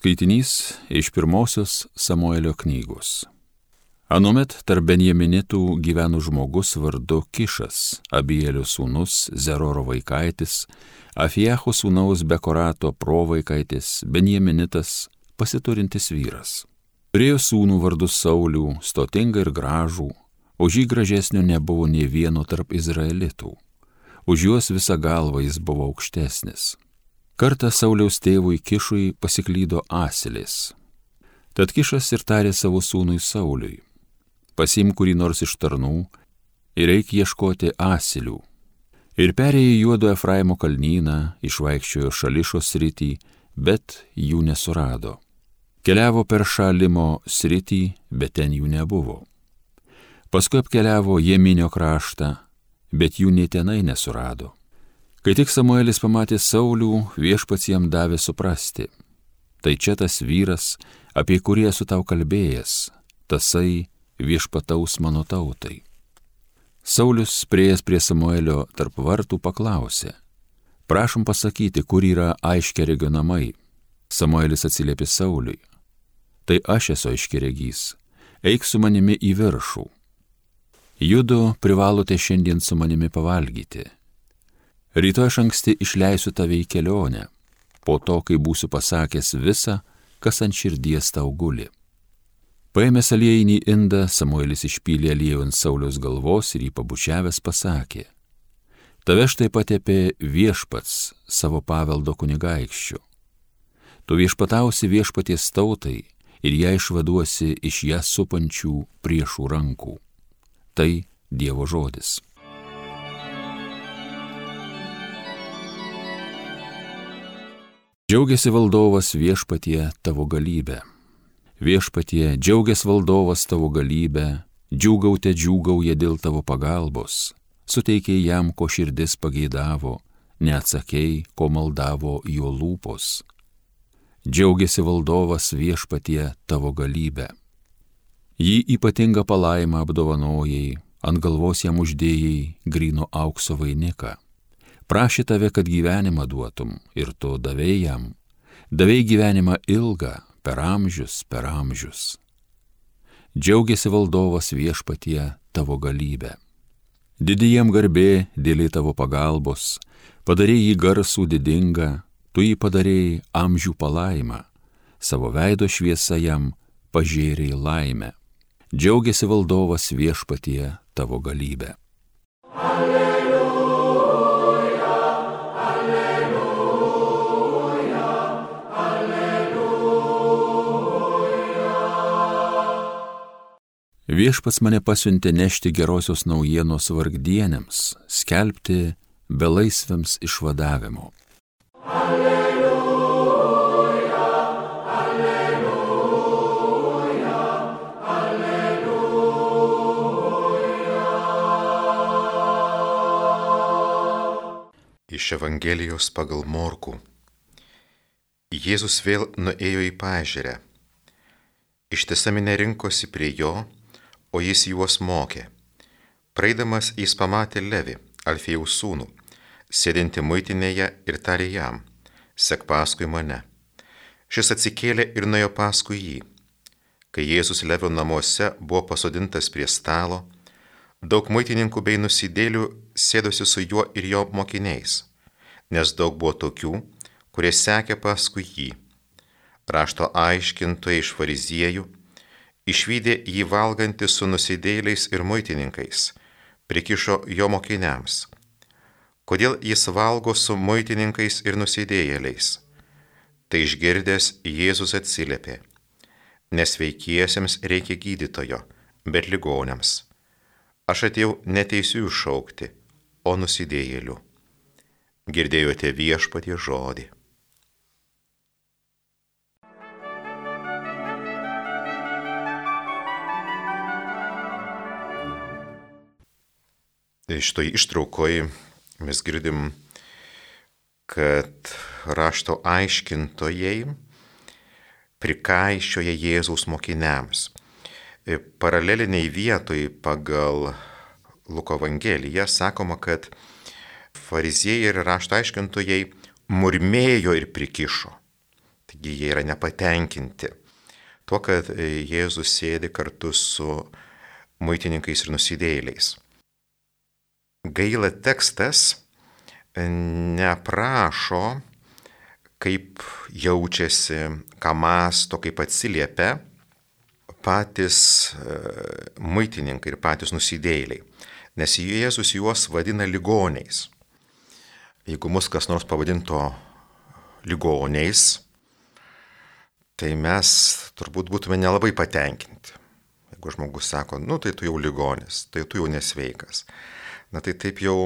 Skaitinys iš pirmosios Samuelio knygos. Anuomet tarp Benjaminitų gyveno žmogus vardu Kišas, Abielio sūnus, Zeroro vaikaitis, Afijacho sūnaus Bekorato provaikaitis, Benjaminitas, pasiturintis vyras. Turėjo sūnų vardu Saulių, stotingą ir gražų, už jį gražesnio nebuvo nie vieno tarp izraelitų. Už juos visą galvą jis buvo aukštesnis. Kartą Sauliaus tėvui Kišui pasiklydo asilės. Tad Kišas ir tarė savo sūnui Sauliui pasim kurį nors iš tarnų ir eik ieškoti asilių. Ir perėjo juodo Efraimo kalnyną, išvaikščiojo šališo sritį, bet jų nesurado. Keliavo per šalimo sritį, bet ten jų nebuvo. Paskui apkeliavo Jeminio kraštą, bet jų nei tenai nesurado. Kai tik Samuelis pamatė Saulių, viešpats jam davė suprasti. Tai čia tas vyras, apie kurį esu tau kalbėjęs, tasai viešpataus mano tautai. Saulis prieės prie Samuelio tarp vartų paklausė, prašom pasakyti, kur yra aiškia regio namai. Samuelis atsiliepė Sauliui, tai aš esu aiškiregys, eik su manimi į viršų. Judu privalote šiandien su manimi pavalgyti. Rytoj aš anksti išleisiu tave į kelionę, po to, kai būsiu pasakęs visą, kas ant širdies tau guli. Paėmęs aliejinį indą, Samuelis išpylė aliejų ant Sauliaus galvos ir jį pabučiavęs pasakė, Tave štai patepė viešpats savo paveldo kunigaikščių. Tu viešpatausi viešpaties tautai ir ją išvaduosi iš ją supančių priešų rankų. Tai Dievo žodis. Džiaugiasi valdovas viešpatie tavo galybę Viešpatie, džiaugias valdovas tavo galybę, džiūgaute džiūgauja dėl tavo pagalbos, suteikė jam, ko širdis pageidavo, neatsakėjai, ko maldavo jo lūpos. Džiaugiasi valdovas viešpatie tavo galybę. Jį ypatingą palaimą apdovanojai, ant galvos jam uždėjai grino aukso vainiką. Prašė tave, kad gyvenimą duotum ir tu davėjai jam. Davėjai gyvenimą ilgą, per amžius, per amžius. Džiaugiasi valdovas viešpatie tavo galybę. Didijam garbė dėlė tavo pagalbos, padarėjai jį garsų didingą, tu jį padarėjai amžių palaimą, savo veido šviesą jam pažėrėjai laimę. Džiaugiasi valdovas viešpatie tavo galybę. Alleluja. Viešpats mane pasiuntė nešti gerosios naujienos vargdienėms, skelbti belaisviams išvadavimo. Alleluja, alleluja, alleluja. Iš Evangelijos pagal Morku. Jėzus vėl nuėjo į pažerę. Ištisa minė rinkosi prie jo o jis juos mokė. Praeidamas jis pamatė Levi, Alfėjaus sūnų, sėdinti muitinėje ir tarė jam, sek paskui mane. Šis atsikėlė ir nuėjo paskui jį. Kai Jėzus Levio namuose buvo pasodintas prie stalo, daug muitininkų bei nusidėlių sėdosi su juo ir jo mokiniais, nes daug buvo tokių, kurie sekė paskui jį. Rašto aiškintojai iš fariziejų, išvykė jį valgantį su nusidėliais ir muitininkais, prikišo jo mokiniams. Kodėl jis valgo su muitininkais ir nusidėjėliais? Tai išgirdęs Jėzus atsiliepė. Nesveikiesiems reikia gydytojo, bet ligonėms. Aš atėjau neteisių šaukti, o nusidėjėlių. Girdėjote viešpatie žodį. Šitoj ištraukoj mes girdim, kad rašto aiškintojai prikaiščioja Jėzaus mokiniams. E, paraleliniai vietoj pagal Luko Evangeliją sakoma, kad fariziejai ir rašto aiškintojai murmėjo ir prikišo. Taigi jie yra nepatenkinti tuo, kad Jėzus sėdi kartu su muitininkais ir nusidėjėliais. Gaila tekstas neprašo, kaip jaučiasi, ką masto, kaip atsiliepia patys e, muitininkai ir patys nusidėjėliai. Nes Jėzus juos vadina ligoniais. Jeigu mus kas nors pavadinto ligoniais, tai mes turbūt būtume nelabai patenkinti. Jeigu žmogus sako, nu tai tu jau ligonis, tai tu jau nesveikas. Na tai taip jau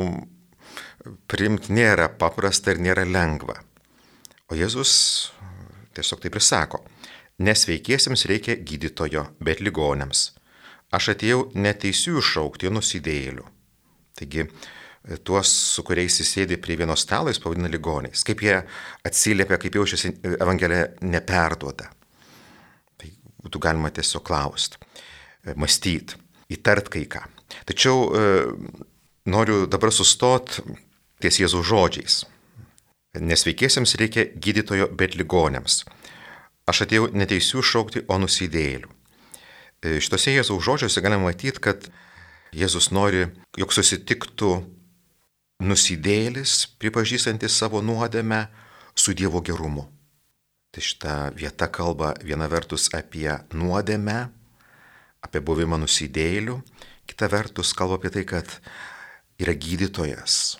primti nėra paprasta ir nėra lengva. O Jėzus tiesiog taip ir sako, nesveikiesiems reikia gydytojo, bet ligonėms. Aš atėjau neteisių iššaukti nusidėjėlių. Taigi, tuos, su kuriais jis sėdi prie vieno stalo, jis pavadina ligoniais. Kaip jie atsiliepia, kaip jaučiasi Evangelija neperduoda. Tai būtų galima tiesiog klausti, mąstyti, įtart kai ką. Tačiau noriu dabar sustot ties Jėzaus žodžiais. Nesveikiesiems reikia gydytojo, bet ligonėms. Aš atėjau neteisių šaukti, o nusidėjėlių. E, šitose Jėzaus žodžiuose galima matyti, kad Jėzus nori, jog susitiktų nusidėlis, pripažįstantis savo nuodėmę su Dievo gerumu. Tai šita vieta kalba viena vertus apie nuodėmę, apie buvimą nusidėlių, kita vertus kalba apie tai, kad yra gydytojas,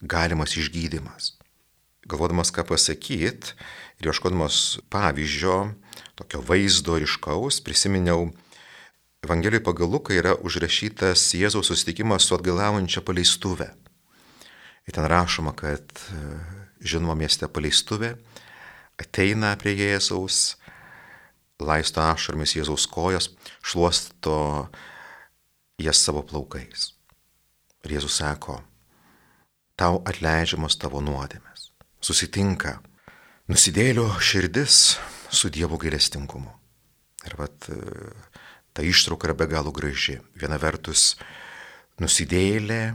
galimas išgydymas. Galvodamas, ką pasakyti ir ieškodamas pavyzdžio, tokio vaizdo ryškaus, prisiminiau, Evangelijoje pagal Luką yra užrašytas Jėzaus susitikimas su atgalaujančia paleistuvė. Ir ten rašoma, kad žinoma mieste paleistuvė ateina prie Jėzaus, laisto ašarmis Jėzaus kojas, šluosto jas savo plaukais. Ir Jėzus sako, tau atleidžiamas tavo nuodėmės. Susitinka nusidėlio širdis su Dievo gailestingumu. Ir vat ta ištrauka yra be galo graži. Viena vertus nusidėlė,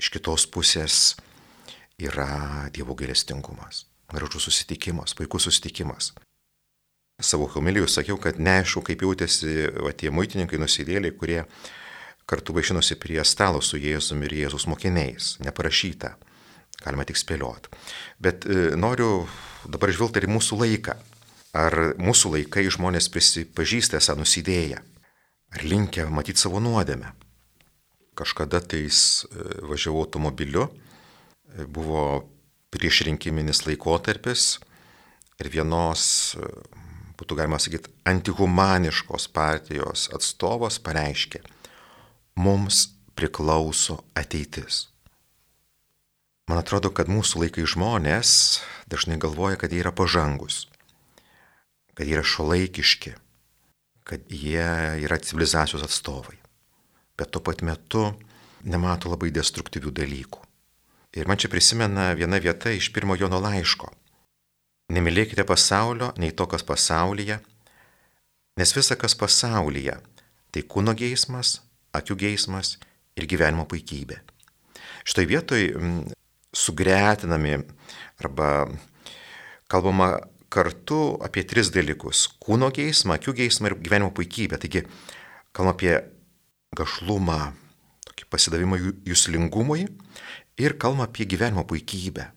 iš kitos pusės yra Dievo gailestingumas. Gražus susitikimas, puikus susitikimas. Savo homilijų sakiau, kad neaišku, kaip jautėsi va, tie muitininkai nusidėliai, kurie kartu vaišinosi prie stalo su Jėzumi ir Jėzus mokiniais. Neparašyta, galima tik spėlioti. Bet e, noriu dabar žvilgti ir mūsų laiką. Ar mūsų laikai žmonės prisipažįsta esą nusidėję? Ar linkę matyti savo nuodėmę? Kažkada tais e, važiavau automobiliu, e, buvo prieš rinkiminis laikotarpis ir vienos, būtų galima sakyti, antihumaniškos partijos atstovas pareiškė, mums priklauso ateitis. Man atrodo, kad mūsų laikai žmonės dažnai galvoja, kad jie yra pažangus kad jie yra šolaikiški, kad jie yra civilizacijos atstovai, bet tuo pat metu nemato labai destruktyvių dalykų. Ir man čia prisimena viena vieta iš pirmo Jono laiško. Nemylėkite pasaulio, nei to, kas pasaulyje, nes visa, kas pasaulyje, tai kūno geismas, akių geismas ir gyvenimo puikybė. Štai vietoj sugretinami arba kalbama kartu apie tris dalykus - kūno geismą, akių geismą ir gyvenimo puikybę. Taigi, kalbam apie gašlumą, tokį pasidavimą jūslingumui ir kalbam apie gyvenimo puikybę.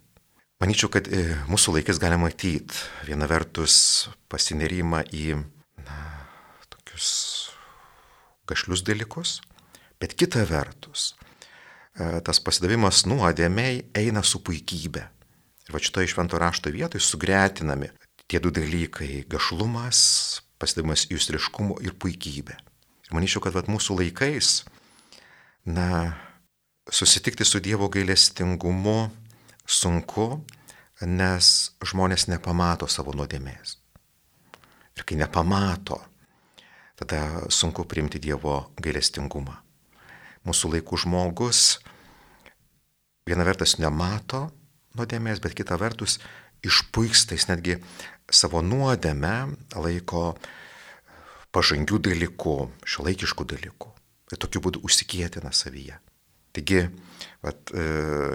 Manyčiau, kad e, mūsų laikais galima matyti viena vertus pasinerimą į na, tokius gašlius dalykus, bet kita vertus e, tas pasidavimas nuodėmiai eina su puikybė. Ir va šitoje švento rašto vietoje sugretinami tie du dalykai - gašlumas, pasidavimas jūstriškumo ir puikybė. Ir manyčiau, kad vat, mūsų laikais, na, susitikti su Dievo gailestingumu sunku, nes žmonės nepamato savo nuodėmės. Ir kai nepamato, tada sunku priimti Dievo gailestingumą. Mūsų laikų žmogus viena vertus nemato nuodėmės, bet kita vertus išpuiksta, jis netgi savo nuodėmę laiko pažangių dalykų, šiuolaikiškų dalykų. Ir tokiu būdu užsikėtina savyje. Taigi, vat, e,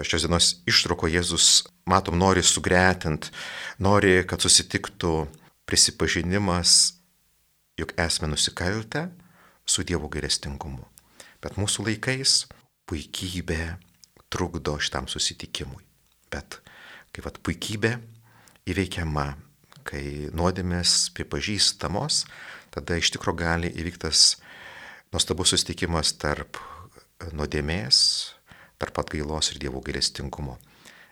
šios dienos ištrauko Jėzus, matom, nori sugretint, nori, kad susitiktų prisipažinimas, jog esame nusikaltę su Dievo gailestingumu. Bet mūsų laikais puikybė trukdo šitam susitikimui. Bet kai vat puikybė įveikiama, kai nuodėmės pripažįstamos, tada iš tikro gali įvyktas nuostabus susitikimas tarp nuodėmės, tarp atgailos ir Dievo gailestingumo.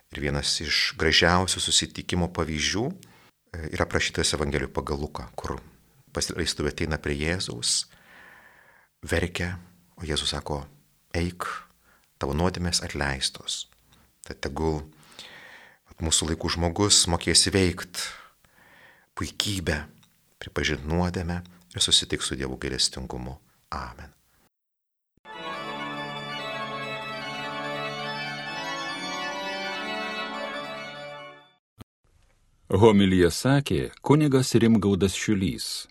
Ir vienas iš gražiausių susitikimo pavyzdžių e, yra prašytas Evangelijų pagal Luką, kur pasileistuvė ateina prie Jėzaus, verkia, o Jėzus sako, eik, tavo nuodėmės atleistos. Tad tegul mūsų laikų žmogus mokės įveikti puikybę, pripažinti nuodėmę ir susitiks su Dievo gailestingumu. Amen. Homilyje sakė kunigas Rimgaudas Šiulys.